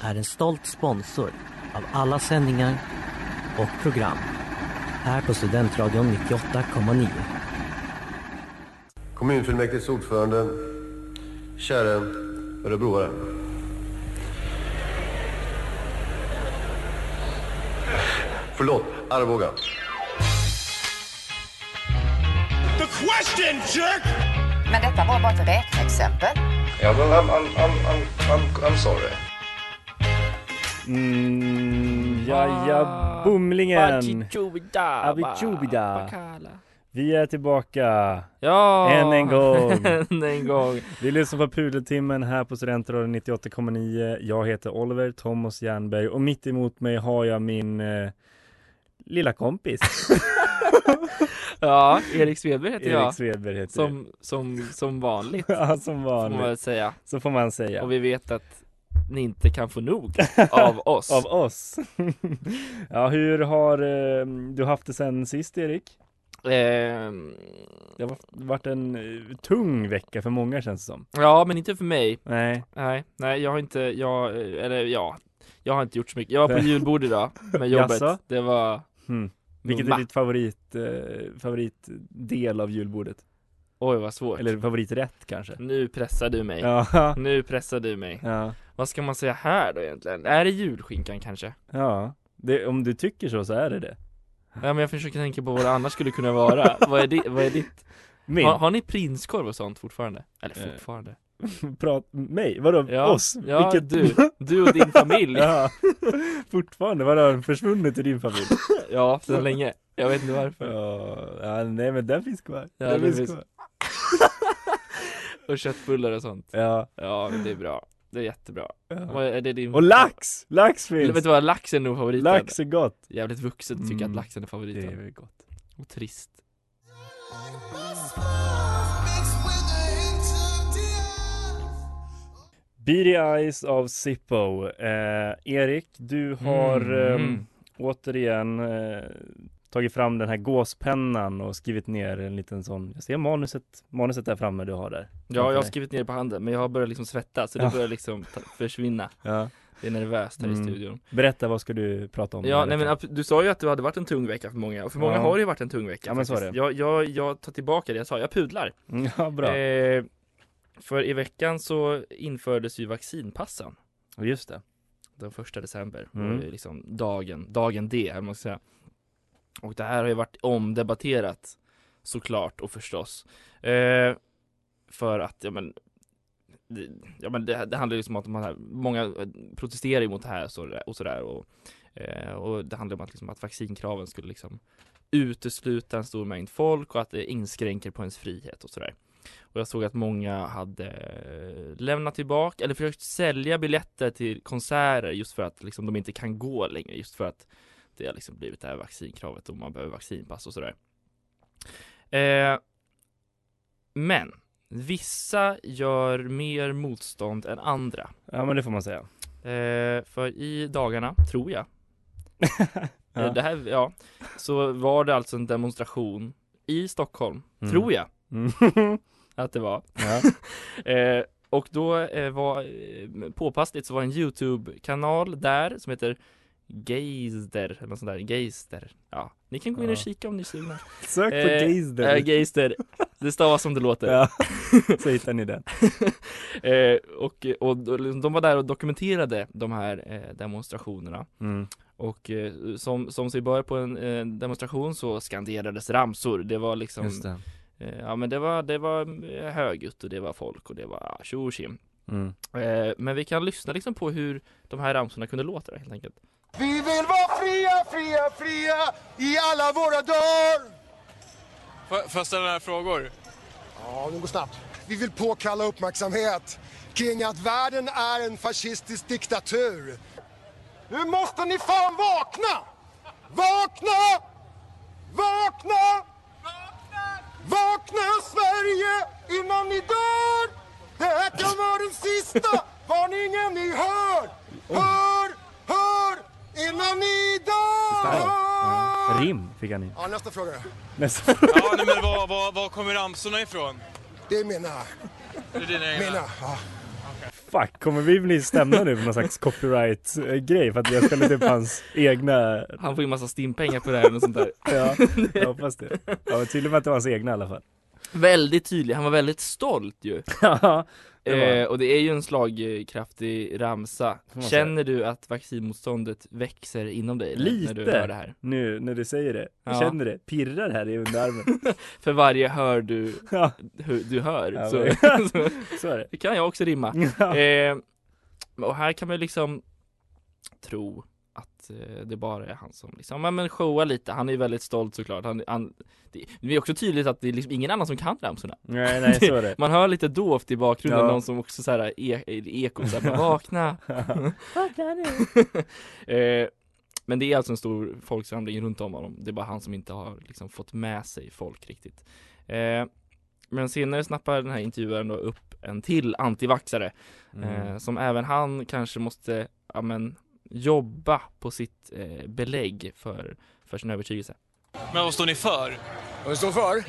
är en stolt sponsor av alla sändningar och program här på Studentradion 98,9. Kommunfullmäktiges ordförande, käre örebroare. Förlåt, Arboga. The question, jerk! Men detta var bara ett räkneexempel. Ja, well, I'm, I'm, I'm, I'm, I'm, I'm sorry. Mm, ja, ja, bumlingen! Abichubida. Vi är tillbaka Ja! än en gång. än en gång. Vi lyssnar på Pudeltimmen här på Studentradion 98,9. Jag heter Oliver Thomas Jernberg och mitt emot mig har jag min eh, lilla kompis. Ja, Erik Svedberg heter jag. Erik Svedberg heter Som, som, som vanligt. Ja, som får man vanligt. säga. Så får man säga. Och vi vet att ni inte kan få nog av oss. Av oss. ja, hur har eh, du haft det sen sist Erik? Ehm, Det har varit en eh, tung vecka för många känns det som. ja, men inte för mig. Nej, Nej, nej, jag har inte, jag, eller ja, jag har inte gjort så mycket. Jag var på julbord idag med jobbet. Det var, hmm. vilket är ditt favorit, eh, favoritdel av julbordet? oj vad svårt. Eller favoriträtt kanske? Nu pressar du mig. Ja, Nu pressar du mig. ja, Vad ska man säga här då egentligen? Är det julskinkan kanske? ja. Det, om du tycker så så är det det. Ja men jag försöker tänka på vad det annars skulle kunna vara. vad, är di, vad är ditt? Min? Har, har ni prinskorv och sånt fortfarande? Eller Eh, fortfarande? Prat, mig? Vadå? Ja, Oss? ja du, du och din familj. ja. ja, fortfarande? Vadå, har den försvunnit i din familj? sedan länge. Jag vet inte varför. Ja, ja, nej men den finns kvar. Ja, den finns- kvar. Och köttbullar och sånt. Ja, Ja men det är bra. Det är jättebra. ja. Är det din Och lax! Lax finns! Vet du vad, lax är nog favoriten. Lax är gott. Jävligt vuxet tycka Mm. att laxen är Det favoriten. är väl gott. Och trist. Beady Eyes av Zippo. Eh, Erik, du har Mm. eh, återigen eh, tagit fram den här gåspennan och skrivit ner en liten sån, jag ser manuset, manuset där framme du har där. Ja, jag har skrivit ner på handen, men jag har börjat liksom svettas, så det Ja. börjar liksom försvinna. Ja. Det är nervöst här Mm. i studion. Berätta, vad ska du prata om? Ja, nej men du sa ju att det hade varit en tung vecka för många, och för många Ja. har det ju varit en tung vecka Ja, men så är det. Jag, jag, jag tar tillbaka det jag sa, jag pudlar. Ja, bra. Eh, för i veckan så infördes ju vaccinpassen Just det. den första december, Mm. liksom dagen, dagen D, man ska säga. Och det här har ju varit omdebatterat såklart och förstås. Eh, för att, ja men det, ja, men det, det handlar ju om att man här, många protesterar ju mot det här och sådär och, sådär, och, eh, och det handlar om att, liksom, att vaccinkraven skulle liksom utesluta en stor mängd folk och att det inskränker på ens frihet och sådär. Och jag såg att många hade lämnat tillbaka eller försökt sälja biljetter till konserter just för att liksom, de inte kan gå längre just för att det har liksom blivit det här vaccinkravet och man behöver vaccinpass och sådär. Eh, men vissa gör mer motstånd än andra. Ja, men det får man säga. Eh, för i dagarna, tror jag, Ja. eh, det här, ja, så var det alltså en demonstration i Stockholm, Mm. tror jag Mm. att det var. ja. Eh, och då eh, var, eh, påpassligt så var en YouTube-kanal där som heter Geister, något sånt där, Geister. Ja, ni kan gå in och kika om ni är sugna. Sök på Eh, Geister. Eh, Geister, det stavas som det låter. Ja, så hittar ni den. eh, och, och de var där och dokumenterade de här eh, demonstrationerna. Mm. Och eh, som, som sig bör på en eh, demonstration så skanderades ramsor. Det var liksom det. Eh, Ja men det var, det var eh, högljutt och det var folk och det var tjo och. Mm. Men vi kan lyssna liksom på hur de här ramsorna kunde låta helt enkelt. Vi vill vara fria, fria, fria i alla våra dagar. Får jag ställa några frågor? Ja, det går snabbt. Vi vill påkalla uppmärksamhet kring att världen är en fascistisk diktatur. Nu måste ni fan vakna! Vakna! Vakna! Vakna Sverige innan ni dör! Det här kan vara den sista varningen ni hör! Hör, hör Ja. Rim fick han in. Ja, nästa fråga. Nästa. Ja, nej, men var, var, var kommer ramsorna ifrån? Det är mina. Det är dina egna? Mina. Ja. Fuck, kommer vi bli stämda nu på någon slags copyright-grej för att vi har spelat upp hans egna... Han får ju massa stimpengar på det här och sånt där. Ja, jag hoppas det. Ja, tydligen att det var hans egna i alla fall. Väldigt tydlig, han var väldigt stolt ju. Ja, Eh, och det är ju en slagkraftig ramsa. Känner du att vaccinmotståndet växer inom dig när, när du Lite. hör det här? Nu när du säger det. Jag Ja. känner det. Pirrar här i underarmen. För varje hör du, Ja, du hör, Ja, så, så så är det. det kan jag också rimma. Eh, och här kan man ju liksom tro att eh, det bara är han som liksom, men showa lite, han är ju väldigt stolt såklart. Han, han, det, det är också tydligt att det är liksom ingen annan som kan ramsorna. Nej, nej, så är det. Man hör lite dovt i bakgrunden, Ja. någon som också såhär e eko, såhär, vakna! Vakna nu. eh, men det är alltså en stor folksamling runt om honom, det är bara han som inte har liksom fått med sig folk riktigt. Eh, men senare snappar den här intervjuaren då upp en till antivaxare Mm. eh, som även han kanske måste, ja men jobba på sitt eh, belägg för, för sin övertygelse. Men vad står ni för? Vad det står för?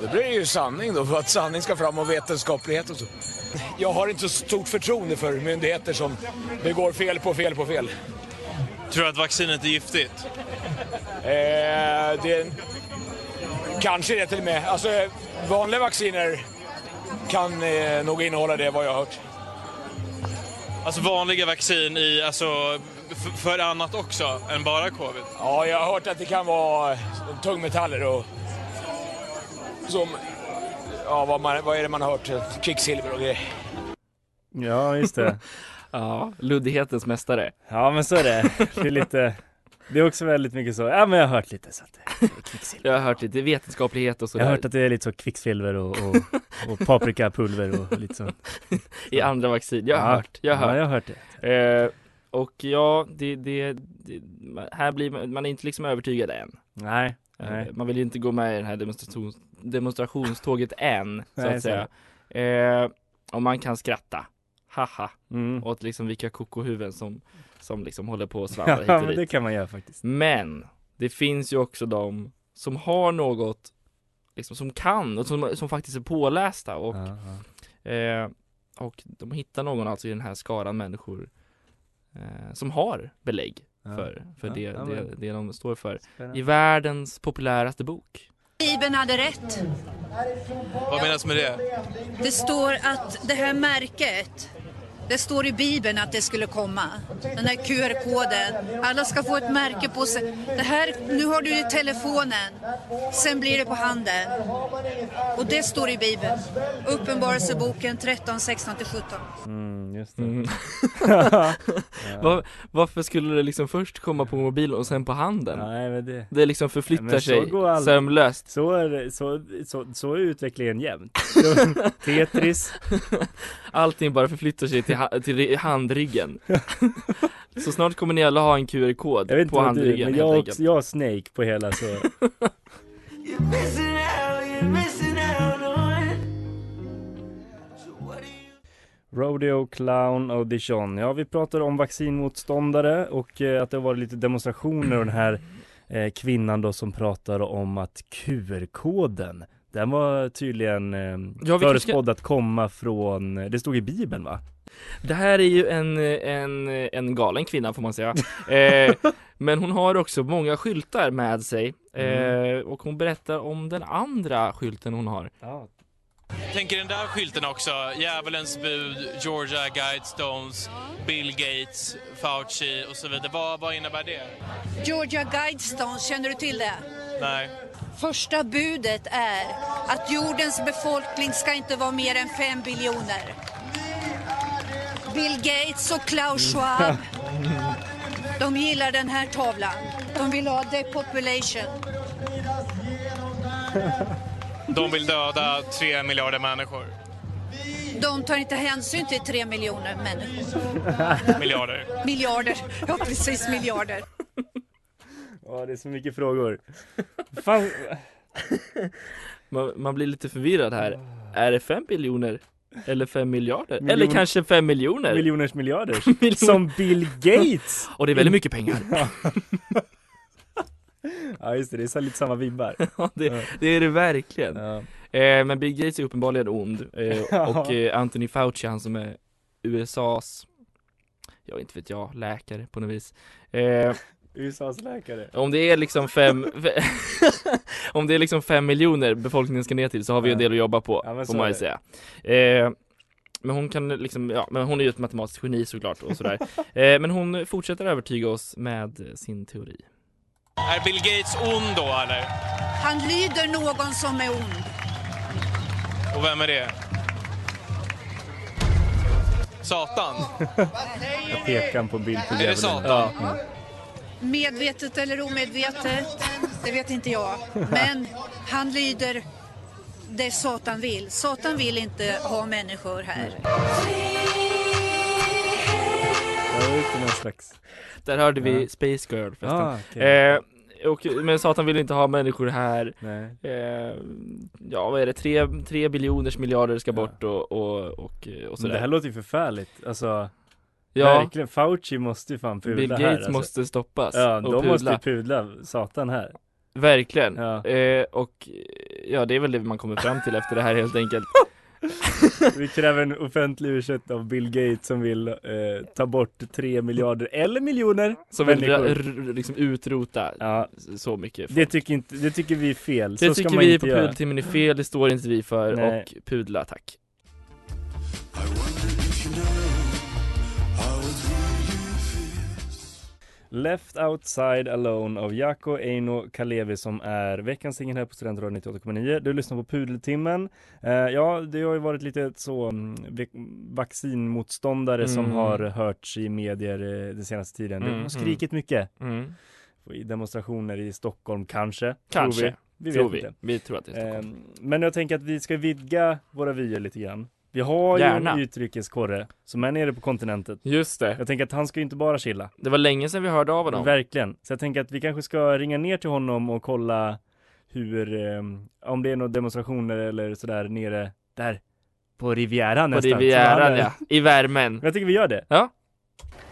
Det blir ju sanning då, för att sanning ska fram och vetenskaplighet och så. Jag har inte så stort förtroende för myndigheter som begår fel på fel på fel. Tror du att vaccinet är giftigt? Eh, det... Kanske det till och med. Alltså, vanliga vacciner kan eh, nog innehålla det, vad jag har hört. Alltså vanliga vaccin i, alltså, för annat också än bara covid? Ja, jag har hört att det kan vara tungmetaller och som, ja vad, man, vad är det man har hört? Kvicksilver och grejer. Ja, just det. Ja, luddighetens mästare. Ja, men så är det. Det är lite... Det är också väldigt mycket så. Ja, men jag har hört lite så att det är kvicksilver. Jag har hört lite vetenskaplighet och Jag sådär har hört att det är lite så kvicksilver och, och, och paprikapulver och lite så. i andra vaccin. Jag har Ja. hört, jag har Ja, hört. jag har hört det. Eh, och ja, det, det, det, här blir man, man är inte liksom övertygad än. Nej, Eh, nej. Man vill ju inte gå med i det här demonstrations, demonstrationståget än, så Nej, att så är säga. Eh, och man kan skratta, haha, Mm. åt liksom vilka kokohuvuden som, som liksom håller på och svavar hit Ja, och men det dit. kan man göra faktiskt. Men det finns ju också de som har något liksom, som kan och som, som faktiskt är pålästa och, Ja, ja. eh, och de hittar någon alltså i den här skaran människor eh, som har belägg Ja. för, för Ja, det, ja, det, det de står för. Spännande. I världens populäraste bok. Bibeln hade rätt. Vad menas med det? Det står att det här märket, det står i Bibeln att det skulle komma. Den här QR-koden. Alla ska få ett märke på sig. Det här, nu har du i telefonen. Sen blir det på handen. Och det står i Bibeln. Uppenbarelseboken 13, 16 till 17. Mm, just det. Mm. Var, varför skulle det liksom först komma på mobilen och sen på handen? Nej, men det... Det liksom förflyttar Men så sig all- sömlöst. Så är, så, så, så är utvecklingen jämt. Tetris. Allting bara förflyttar sig till, ha- till handryggen. så snart kommer ni alla ha en QR-kod på vad du, handryggen men jag, också, jag har Snake på hela så. Rodeo Clown Audition. Ja, vi pratar om vaccinmotståndare och eh, att det har varit lite demonstrationer och den här eh, kvinnan då som pratar om att QR-koden den var tydligen eh, Ja, kanske förutspådd att komma från, det stod i Bibeln va? Det här är ju en, en, en galen kvinna får man säga. Eh, men hon har också många skyltar med sig. Eh, Mm. och hon berättar om den andra skylten hon har. Ja. Tänker den där skylten också, Djävulens bud, Georgia Guidestones, Bill Gates, Fauci och så vidare. Vad, vad innebär det? Georgia Guidestones, känner du till det? Nej. Första budet är att jordens befolkning ska inte vara mer än fem biljoner. Bill Gates och Klaus Schwab, de gillar den här tavlan. De vill ha depopulation. De vill döda tre miljarder människor. De tar inte hänsyn till tre miljoner människor. Miljarder. Miljarder, ja precis miljarder. Ja, det är så mycket frågor. Fan. Man, man blir lite förvirrad här. Är det fem biljoner? Eller fem miljarder? Miljon- Eller kanske fem miljoner? Miljoners miljarder. Miljon- Som Bill Gates. Och det är väldigt mycket pengar. Ja just det, det är lite samma vibbar. Ja, det, det är det verkligen. Eh, men Bill Gates är uppenbarligen ond. Eh, Ja. och eh, Anthony Fauci, han som är USAs, ja inte vet jag, läkare på något vis. USAs läkare. om det är liksom fem, om det är liksom fem miljoner befolkningen ska ner till så har vi en Ja. del att jobba på, Ja, får man ju säga. Eh, men hon kan liksom, ja, men hon är ju ett matematiskt geni såklart och sådär. eh, men hon fortsätter övertyga oss med sin teori. Är Bill Gates ond då eller? Han lyder någon som är ond. Och vem är det? Satan? Jag pekar på bild på Är det. Satan? Ja. Medvetet eller omedvetet, det vet inte jag. Men han lyder det Satan vill. Satan vill inte ha människor här. Där hörde vi Ja. Space Girl förresten. Ah, okej. eh, och, men Satan vill inte ha människor här. Eh, ja, vad är det? Tre, tre biljoners miljarder ska bort och, och, och, och Men sådär. det här låter ju förfärligt. Alltså, Ja. verkligen. Fauci måste ju fan pudla Bill här. Gates alltså. måste stoppas Ja, och de pudla. måste ju pudla Satan här. Verkligen. Ja. Eh, och ja, det är väl det man kommer fram till efter det här helt enkelt. Vi kräver en offentlig ursäkt av Bill Gates som vill eh, ta bort tre miljarder eller miljoner Som vill människor. r- r- liksom utrota Ja. så mycket Det tycker, inte, det tycker vi är fel. Det så ska tycker man vi inte på göra. Pudeltimmen är fel, det står inte vi för Nej. och pudla tack. Left Outside Alone av Jaco Eino Kalevi som är veckans singel här på Studentradion 98,9. Du lyssnar på Pudeltimmen. Eh, ja, det har ju varit lite så mm, vaccinmotståndare som Mm. har hörts i medier eh, den senaste tiden. Mm, har skrikit mycket. Mm. I demonstrationer i Stockholm kanske. Kanske. Tror vi. vi Tror vet vi. inte. Vi tror att det är Stockholm. Eh, men jag tänker att vi ska vidga våra vyer lite grann. Vi har ju Gärna. en utrikeskorre som är nere på kontinentet. Just det. Jag tänker att han ska ju inte bara chilla. Det var länge sedan vi hörde av honom. Verkligen. Så jag tänker att vi kanske ska ringa ner till honom och kolla hur, eh, om det är några demonstrationer eller sådär nere där på Rivieran På nästan. som Rivieran ja, i värmen. Men Jag tycker vi gör det. Ja.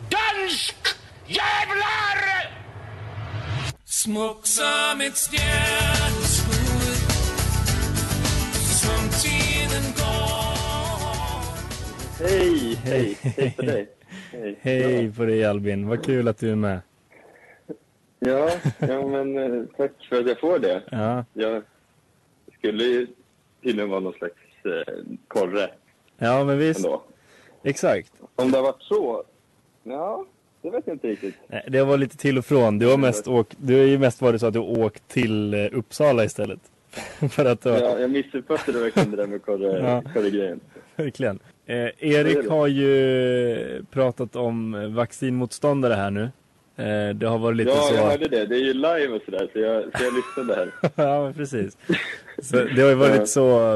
Dansk jävlar! Smuk som ett stjärnskudd Hej, hej, hej på dig. Hej. Hej på dig Albin, vad kul att du är med. Ja, ja men eh, tack för att jag får det. Ja, Jag skulle ju tydligen vara någon slags eh, korre ja men visst. ändå. Exakt. Om det har varit så, ja, det vet jag inte riktigt. Nej, Det var lite till och från. Du har mest åkt, du har ju mest varit så att du åkt till eh, Uppsala istället. För att har- Ja, jag missuppfattade verkligen det där med korre, Ja. korre-grejen. Verkligen. Eh, Erik har ju pratat om eh, vaccinmotståndare här nu. Eh, det har varit lite ja, så. jag hörde det. Det är ju live och sådär, så jag, så jag lyssnade här. ja, precis. Så det har ju varit Ja. så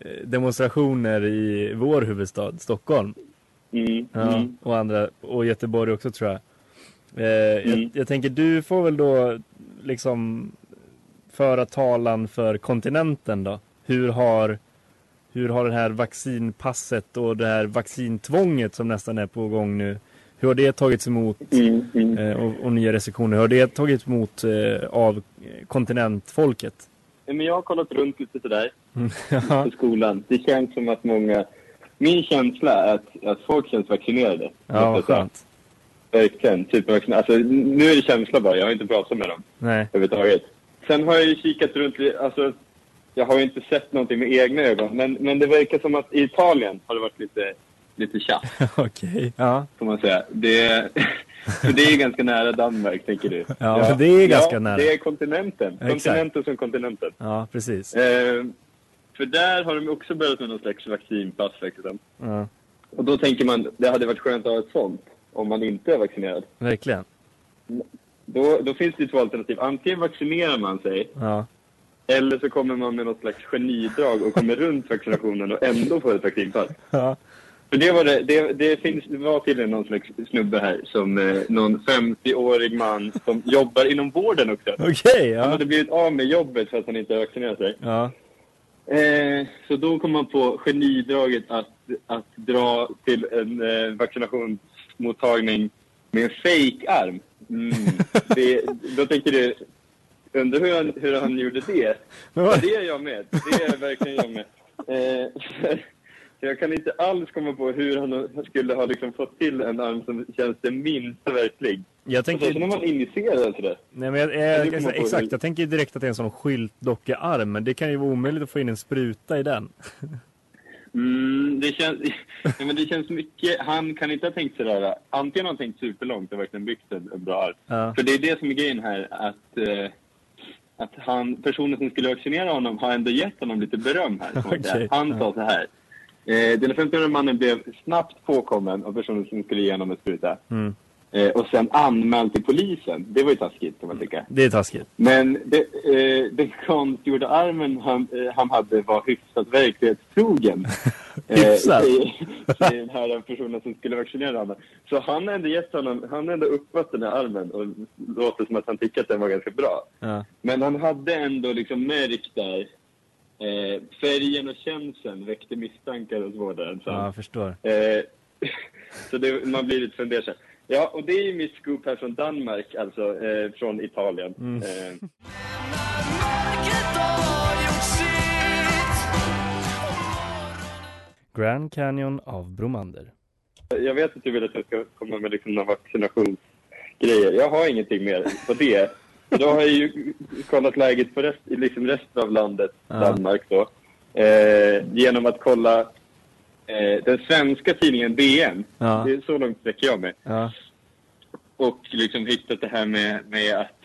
eh, demonstrationer i vår huvudstad, Stockholm. Mm, Ja, mm. och andra, och Göteborg också tror jag. Eh, jag. Mm. Jag tänker du får väl då liksom föra talan för kontinenten då. Hur har, hur har det här vaccinpasset och det här vaccintvånget som nästan är på gång nu, hur har det tagits emot Mm, mm. eh, och, och nya restriktioner, hur har det tagits emot eh, av kontinentfolket? Men jag har kollat runt lite sådär Ja. på skolan. Det känns som att många... Min känsla är att, att folk känns vaccinerade. Ja, vad skönt. Verkligen. Supervaccinerade. Alltså, nu är det känsla bara. Jag har inte pratat med dem Nej. överhuvudtaget. Sen har jag ju kikat runt. Alltså, jag har ju inte sett någonting med egna ögon, men, men det verkar som att i Italien har det varit lite, lite tjatt, Okej, ja. får man säga. Det, för det är ju ganska nära Danmark, tänker du. Ja, för det är ganska ja, nära. det är kontinenten. Exakt. Kontinenten som kontinenten. Ja, precis. Eh, för där har de också börjat med någon slags vaccinpass, verkar det som. Ja, Och då tänker man, det hade varit skönt att ha ett sånt om man inte är vaccinerad. verkligen. Då, då finns det ju två alternativ. Antingen vaccinerar man sig, Ja. eller så kommer man med något slags genidrag och kommer runt vaccinationen och ändå får ett vaccinpass. Ja. För det var det, det, det finns, det var tydligen någon slags snubbe här som, eh, någon 50-årig man som jobbar inom vården också. Okej, Han ja. hade blivit av med jobbet för att han inte vaccinerat sig. Ja. Eh, så då kom man på genidraget att, att dra till en eh, vaccinationsmottagning med en fake-arm. Mm. Det, då tänker du, undrar hur han, hur han gjorde det? Ja, det är jag med. Det är verkligen jag med. Eh, jag kan inte alls komma på hur han skulle ha liksom fått till en arm som känns det minsta verklig. Jag Och så tänker... när man injicerar sådär. Nej, men jag, Ja, jag, det på. exakt, jag tänker direkt att det är en sån skyltdockearm, men det kan ju vara omöjligt att få in en spruta i den. Mm, det, känns, ja, men det känns mycket... Han kan inte ha tänkt sådär. Antingen har han tänkt superlångt och verkligen byggt en, en bra. Ja. För det är det som är grejen här. Att, eh, att han, personen som skulle vaccinera honom har ändå gett honom lite beröm här. Okej, Han ja. sa så här. Eh, den 50-åriga mannen blev snabbt påkommen av personen som skulle ge honom en spruta. Mm. Eh, och sen anmäld till polisen. Det var ju taskigt kan man tycka. Det är taskigt. Men det, eh, den konstgjorda armen han, eh, han hade var hyfsat verklighetstrogen. Hyfsat? säger den här personen som skulle vaccinera honom. Så han har ändå gett honom, han ändå uppat den här armen och låter som att han tycker att den var ganska bra. Ja. Men han hade ändå liksom märkt där, eh, färgen och känslan väckte misstankar hos vårdaren. Så, Ja, jag förstår. eh, så det, man blir lite fundersam. Ja, och det är ju mitt scoop här från Danmark, alltså eh, från Italien. Mm. Eh, Grand Canyon av Bromander. Jag vet att du vill att jag ska komma med liksom några vaccinationsgrejer. Jag har ingenting mer på det. Då har jag ju kollat läget på rest, liksom resten av landet. Danmark då. Eh, genom att kolla eh, den svenska tidningen DN. Ja. Det är så långt sträcker jag mig. Ja. Och liksom hittat det här med, med att,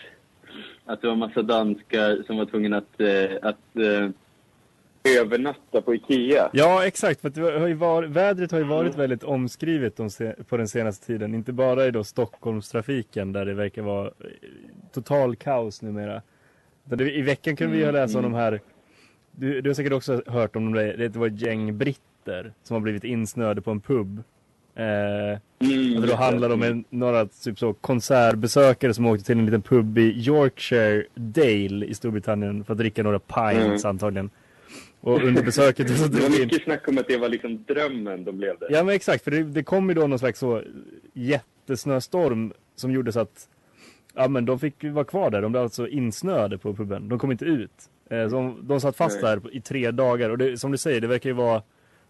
att det var massa danskar som var tvungna att, eh, att eh, övernatta på Ikea. Ja, exakt. För att det har ju varit, vädret har ju varit väldigt omskrivet på den senaste tiden. Inte bara i då Stockholmstrafiken där det verkar vara eh, total kaos numera. I veckan kunde vi ju Mm, läsa om mm. de här, du, du har säkert också hört om de där, det var ett gäng britter som har blivit insnöade på en pub. Eh, Mm, och det då handlar om en, några typ så konsertbesökare som åkte till en liten pub i Yorkshire Dale i Storbritannien för att dricka några pints Mm. antagligen. Och under besöket så Det var vi in mycket snack om att det var liksom drömmen de levde. Ja men exakt, för det, det kom ju då någon slags så jättesnöstorm som gjorde så att Ja men de fick vara kvar där, de blev alltså insnöade på puben, de kom inte ut. Eh, så de, de satt fast Nej. där i tre dagar och det, som du säger, det verkar ju vara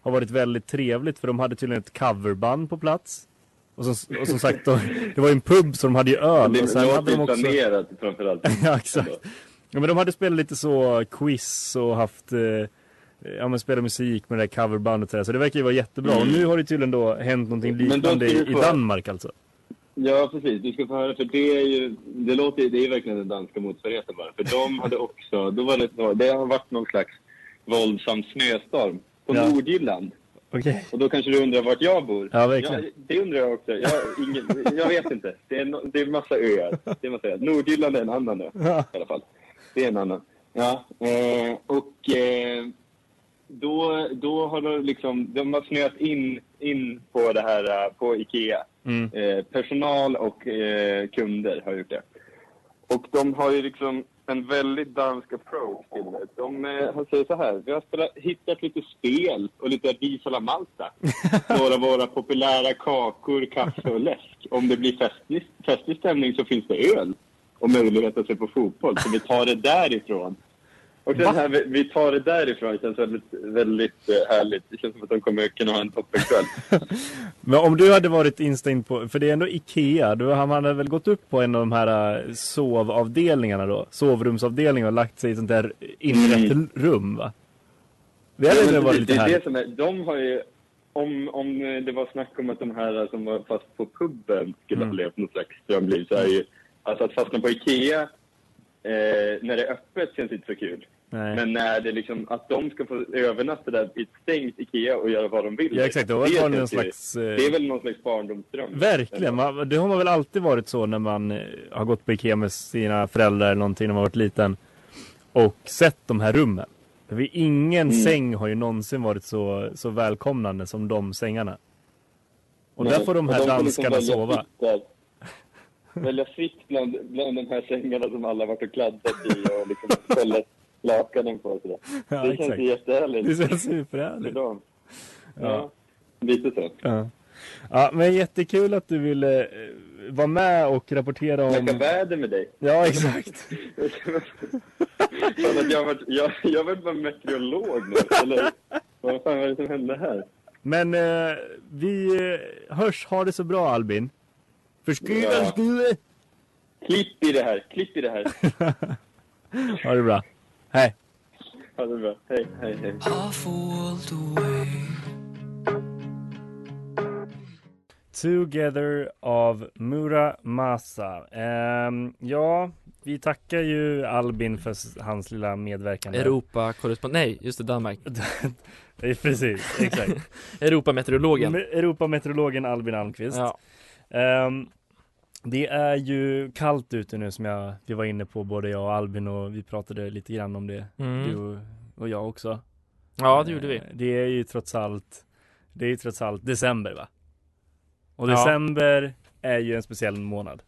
Ha varit väldigt trevligt för de hade tydligen ett coverband på plats. Och som, och som sagt, då, det var ju en pub så de hade ju öl det och sen låter hade de också planerat framförallt. Ja exakt. Ja men de hade spelat lite så quiz och haft eh, Ja men spelat musik med det där coverbandet och så, där, så det verkar ju vara jättebra. Och Mm. nu har det tydligen då hänt någonting liknande i, i Danmark alltså. Ja, precis. Du ska få höra, för det är ju, det låter det är verkligen den danska motsvarigheten bara. För de hade också, då var det, det har varit någon slags våldsam snöstorm på Ja. Nordjylland. Okej. Och då kanske du undrar vart jag bor? Ja, verkligen. det undrar jag också. Jag, ingen, jag vet inte. Det är, no, det är massa öar. Det är massa öar. Nordjylland är en annan ö Ja. i alla fall. Det är en annan. Ja, eh, och eh, då, då har de liksom, de har snöat in, in på det här, eh, på Ikea. Mm. Eh, personal och eh, kunder har gjort det. Och de har ju liksom en väldigt dansk approach till det. De eh, han säger så här, vi har spelat, hittat lite spel och lite la Malta. Några av våra populära kakor, kaffe och läsk. Om det blir festlig, festlig stämning så finns det öl och möjlighet att se på fotboll. Så vi tar det därifrån. Och den här, vi- vi tar det därifrån känns väldigt, väldigt eh, härligt. Det känns som att de kommer kunna ha en toppenkväll. Men om du hade varit instängd på, för det är ändå Ikea, då har man väl gått upp på en av de här eh, sovavdelningarna då, sovrumsavdelningarna och lagt sig i ett sånt där inrett rum va? Det hade Ja, varit det, lite det är det härligt. som är, de har ju, om, om det var snack om att de här som var fast på puben skulle Mm. ha levt något slags drömliv så är ju, alltså att fastna på Ikea eh, när det är öppet känns inte så kul. Nej. Men när det liksom, att de ska få övernatta där i ett stängt Ikea och göra vad de vill. Ja, exakt. Det det, väl någon slags, eh, det är väl någon slags barndomsdröm. Verkligen, man, det har man väl alltid varit så när man eh, har gått på Ikea med sina föräldrar eller någonting när man varit liten och sett de här rummen. För ingen Mm. säng har ju någonsin varit så, så välkomnande som de sängarna. Och Nej, där får de här får liksom danskarna välja sova. fritt. Välja fritt bland, bland de här sängarna som alla varit och kladdat i och liksom ställt lakanen på. och Sådär. Ja, det känns exakt. ju jättehärligt. Det känns superhärligt. Ja. Ja, lite så. Ja. ja, men jättekul att du ville eh, vara med och rapportera om... Snacka väder med dig. Ja, exakt. Fan, jag har varit, jag, jag varit bara meteorolog nu. Eller vad fan var det som hände här? Men eh, vi eh, hörs, ha det så bra Albin. För skuren Ja. Klipp i det här, klipp i det här. Ha det bra. Hej. Ha det bra. Hej, hej, hej. Together av Mura Masa. Ehm, ja, vi tackar ju Albin för hans lilla medverkan. där. Europa-korrespondent, nej just det, Danmark Precis, exakt. Europameteorologen Me- Europameteorologen Albin Almqvist. Ja. Ehm, det är ju kallt ute nu som jag, vi var inne på både jag och Albin och vi pratade lite grann om det. Mm. Du och, och jag också. Ja, det gjorde vi. Eh, Det är ju trots allt, det är ju trots allt december va? Och Ja. december är ju en speciell månad.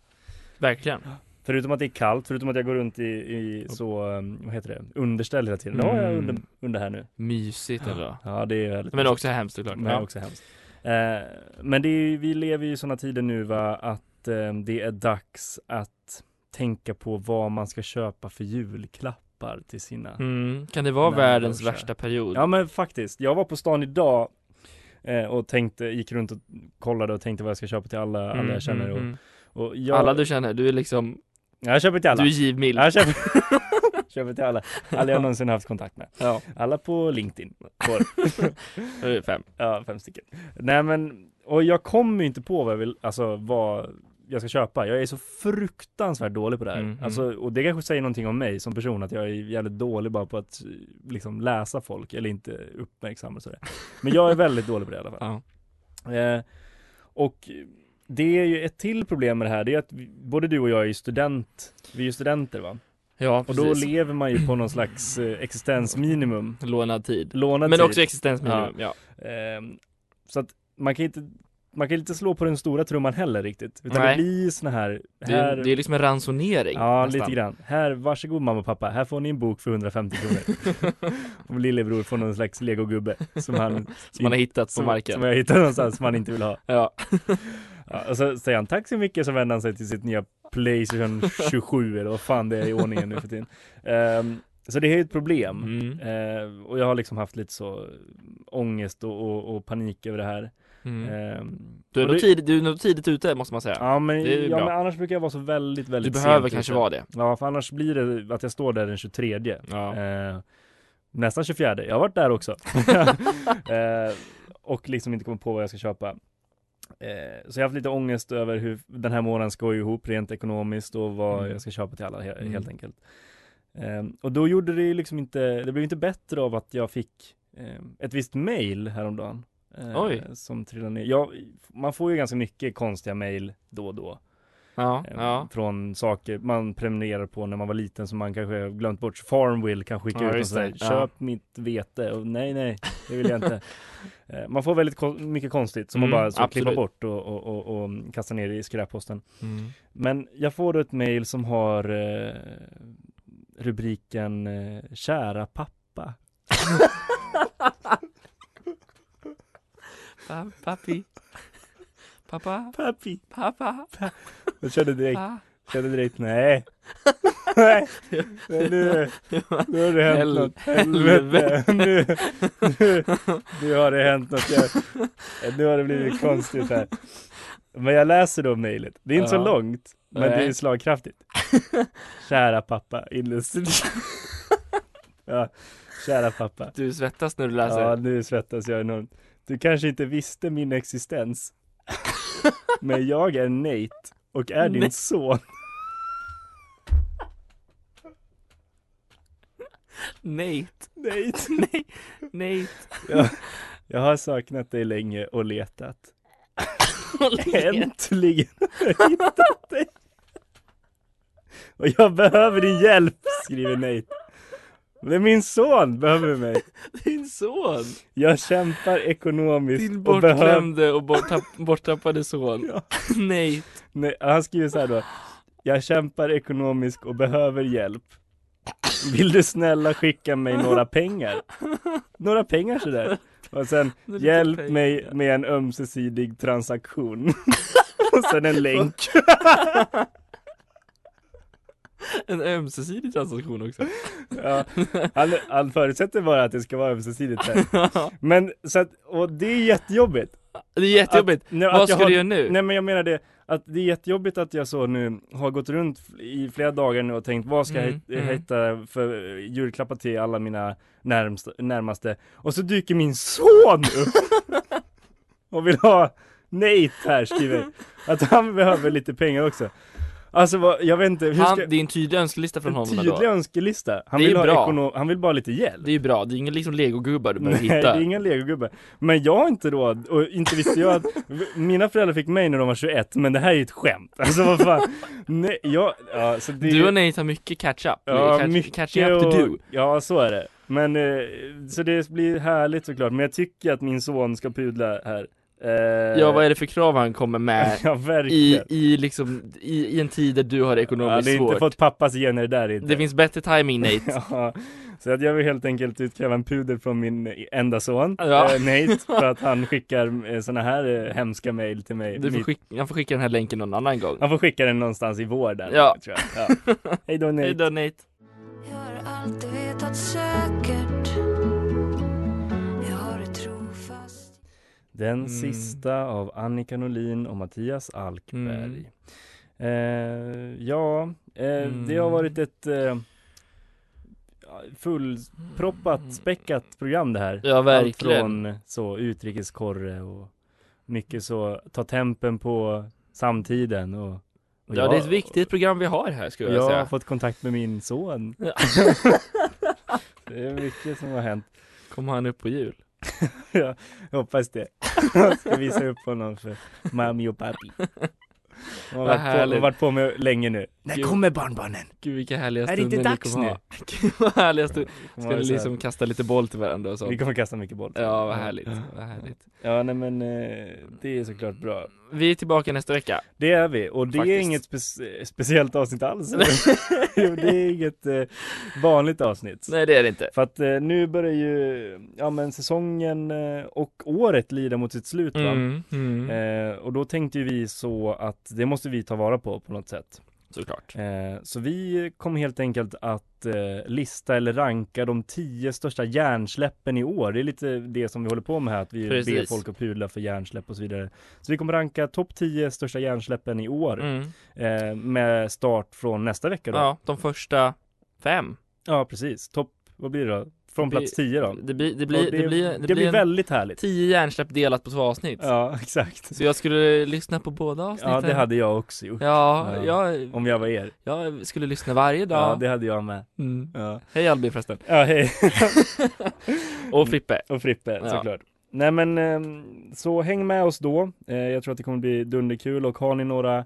Verkligen Förutom att det är kallt, förutom att jag går runt i, i så, um, vad heter det, underställ hela tiden. Ja, jag är Mm. under, under här nu. Mysigt ändå Ja, det är väldigt Men mysigt. också hemskt såklart Men ja. också hemskt. Eh, men det är, vi lever ju i sådana tider nu va, att eh, det är dags att tänka på vad man ska köpa för julklappar till sina mm. Kan det vara världens och värsta period? Ja men faktiskt, jag var på stan idag eh, och tänkte, gick runt och kollade och tänkte vad jag ska köpa till alla, alla Mm, jag känner mm, och, mm. och jag, Alla du känner, du är liksom Ja, jag köper till alla. Du är givmild. Jag köper, köper till alla, alla jag någonsin haft kontakt med. Ja. Alla på LinkedIn. Är Fem? Ja, fem stycken. Nej men, och jag kommer ju inte på vad jag vill, alltså vad jag ska köpa. Jag är så fruktansvärt dålig på det här. Mm, Alltså, och det kanske säger någonting om mig som person, att jag är jävligt dålig bara på att liksom läsa folk eller inte uppmärksamma sådär. Men jag är väldigt dålig på det i alla fall. Eh, och det är ju ett till problem med det här, det är att vi, både du och jag är ju student, vi är ju studenter va? Ja, Och då precis. lever man ju på någon slags eh, existensminimum. Lånad tid Lånad Men tid. också existensminimum, ja. Ehm, så att man kan inte man kan inte slå på den stora trumman heller riktigt. Utan Nej. det blir såna här, Det, här är- det är liksom en ransonering Ja, nästan. lite grann. Här, varsågod mamma och pappa. Här får ni en bok för 150 kronor. och lillebror får någon slags legogubbe som han Som han har hittat på som, marken. Som jag hittat någonstans som han inte vill ha. Ja. ja och så säger han tack så mycket så vänder han sig till sitt nya Playstation 27 eller vad fan det är i ordningen nu för tiden. Ehm, så det är ju ett problem. Mm. Ehm, och jag har liksom haft lite så ångest och, och, och panik över det här. Mm. Ehm, Du är det- tidigt, du är nog tidigt ute måste man säga Ja men, ja, men annars brukar jag vara så väldigt, väldigt Du behöver kanske ute. vara det. Ja för annars blir det att jag står där den 23 Ja. eh, Nästan 24, jag har varit där också eh, Och liksom inte kommer på vad jag ska köpa eh, Så jag har haft lite ångest över hur den här månaden ska gå ihop rent ekonomiskt och vad Mm. jag ska köpa till alla Mm. helt enkelt eh, Och då gjorde det liksom inte, det blev inte bättre av att jag fick eh, ett visst mail häromdagen eh. Som trillade ner, ja, man får ju ganska mycket konstiga mail då och då Ja, Eh, ja. Från saker man prenumererar på när man var liten som man kanske har glömt bort. Farmville kan skicka Ja, ut och säga köp mitt vete och nej nej det vill jag inte. Eh, man får väldigt kon- mycket konstigt som Mm, man bara så klippa absolut. bort och, och, och, och kasta ner i skräpposten. Mm. Men jag får då ett mail som har eh, rubriken eh, Kära pappa. Pa- Pappi Pappa Pappi Pappa Jag kände direkt, Pa. kände direkt nej. Nej, nej, nu, nu har det hänt Hel- något. Helvete. Nu, nu, nu har det hänt något. Jag, nu har det blivit konstigt här. Men jag läser då mejlet. Det är inte Ja. så långt, men det är Nej. slagkraftigt. Kära pappa, inlöst. Ja, kära pappa. Du svettas när du läser. Ja, nu svettas jag enormt. Du kanske inte visste min existens. Men jag är Nate och är din Nej. son. Nate. Nate. Nej, Nate. Jag, jag har saknat dig länge och letat. Äntligen har jag hittat dig. Och jag behöver din hjälp, skriver Nate. Men min son behöver mig. Din son. Jag kämpar ekonomiskt Din och bortglömde och borttapp, borttappade son. Nej. Nej, han skriver så här då. Jag kämpar ekonomiskt och behöver hjälp. Vill du snälla skicka mig några pengar? Några pengar sådär. Och sen, hjälp pengar. mig med en ömsesidig transaktion. och sen en länk. En ömsesidig transaktion också. Ja, han, han förutsätter bara att det ska vara ömsesidigt här. Men så att, och det är jättejobbigt. Det är jättejobbigt. Att- nej, Vad att ska har- du göra nu? Nej men jag menar det, att det är jättejobbigt att jag så nu har gått runt i flera dagar nu och tänkt vad ska Mm, jag mm. hitta för julklappar till alla mina närmsta, närmaste och så dyker min son upp och vill ha Nate här skriver att han behöver lite pengar också. Alltså vad, jag vet inte, hur Han, ska... det är en tydlig önskelista från en honom tydlig ändå. önskelista. Han Det är vill, ha bra. ekono- han vill bara lite hjälp. Det är ju bra, det är ingen liksom legogubbar du behöver Nej, det hitta. är ingen legogubbe. Men jag har inte råd, och inte visste jag att Mina föräldrar fick mig när de var 21, men det här är ju ett skämt. Alltså vad fan. Nej, jag, ja, så det, Du och Nate har mycket catch up. Ja, catch, mycket catching up to och, do. Ja, så är det. Men, eh, så det blir härligt såklart. Men jag tycker att min son ska pudla här. Eh, Ja, vad är det för krav han kommer med Ja, i, i liksom, i, i en tid där du har det Ja, ekonomiskt det är inte svårt. fått pappas gener där inte. Det finns bättre timing Nate. Ja, så att jag vill helt enkelt utkräva en pudel från min enda son, Ja. eh, Nate, för att han skickar eh, såna här eh, hemska mejl till mig. Du får skicka, han får skicka den här länken någon annan gång. Han får skicka den någonstans i vår där, Ja. tror jag. Ja. Hej då Nate. Hej då Nate. Den Mm. sista av Annika Norlin och Mattias Alkberg. Eh, ja, eh, det har Mm. varit ett eh, fullproppat, späckat program det här. Ja, verkligen. Allt från så utrikeskorre och mycket så ta tempen på samtiden och, och Ja, jag- det är ett viktigt program vi har här skulle jag Jag har säga. fått kontakt med min son. Ja. det är mycket som har hänt. Kommer han upp på jul? ja, jag hoppas det. Jag ska visa upp honom för mami och papi. De har varit på, varit på med länge nu. När Gud. kommer barnbarnen? Gud vilka härliga Är det stunder inte dags nu? Gud vad härliga stunder. Ska ni så liksom kasta lite boll till varandra och sånt? Vi kommer kasta mycket boll. Ja, vad härligt, vad härligt. Ja, nej men eh, det är såklart bra. Vi är tillbaka nästa vecka. Det är vi, och det är Faktiskt. inget spe- speciellt avsnitt alls. Jo, det är inget eh, vanligt avsnitt. Nej det är det inte. För att eh, nu börjar ju, ja men säsongen eh, och året lida mot sitt slut va? Mm, mm. Eh, och då tänkte ju vi så att det måste vi ta vara på på något sätt. Såklart. Eh, så vi kommer helt enkelt att eh, lista eller ranka de tio största hjärnsläppen i år. Det är lite det som vi håller på med här, att vi ber Precis. folk att pudla för hjärnsläpp och så vidare. Så vi kommer ranka topp 10 största hjärnsläppen i år. Mm. Eh, med start från nästa vecka då. Ja, de första fem. Ja, precis. Topp, vad blir det då? Från plats 10 då? Det blir, det blir, det, det, blir, det, blir väldigt härligt. Tio hjärnsläpp delat på två avsnitt. Ja, exakt. Så jag skulle lyssna på båda avsnitten. Ja, det hade jag också gjort. Ja, jag, Om jag var er. jag skulle lyssna varje dag. Ja, det hade jag med. Mm. Ja. Hej Albin förresten. Ja, hej. Och Frippe. Och Frippe, Ja. såklart. Nej men, ehm, så häng med oss då. Eh, Jag tror att det kommer bli dunderkul och har ni några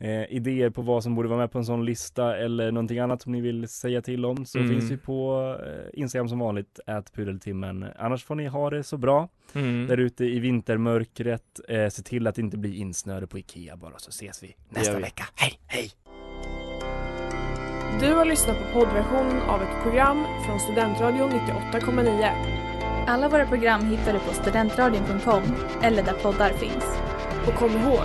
eh, idéer på vad som borde vara med på en sån lista eller någonting annat som ni vill säga till om så Mm. finns vi på eh, Instagram som vanligt, ät pudeltimmen. Annars får ni ha det så bra Mm. där ute i vintermörkret. Eh, se till att det inte blir insnöre på Ikea bara så ses vi nästa vi. vecka. Hej, hej! Du har lyssnat på poddversionen av ett program från Studentradion 98,9. Alla våra program hittar du på studentradion.com eller där poddar finns. Och kom ihåg,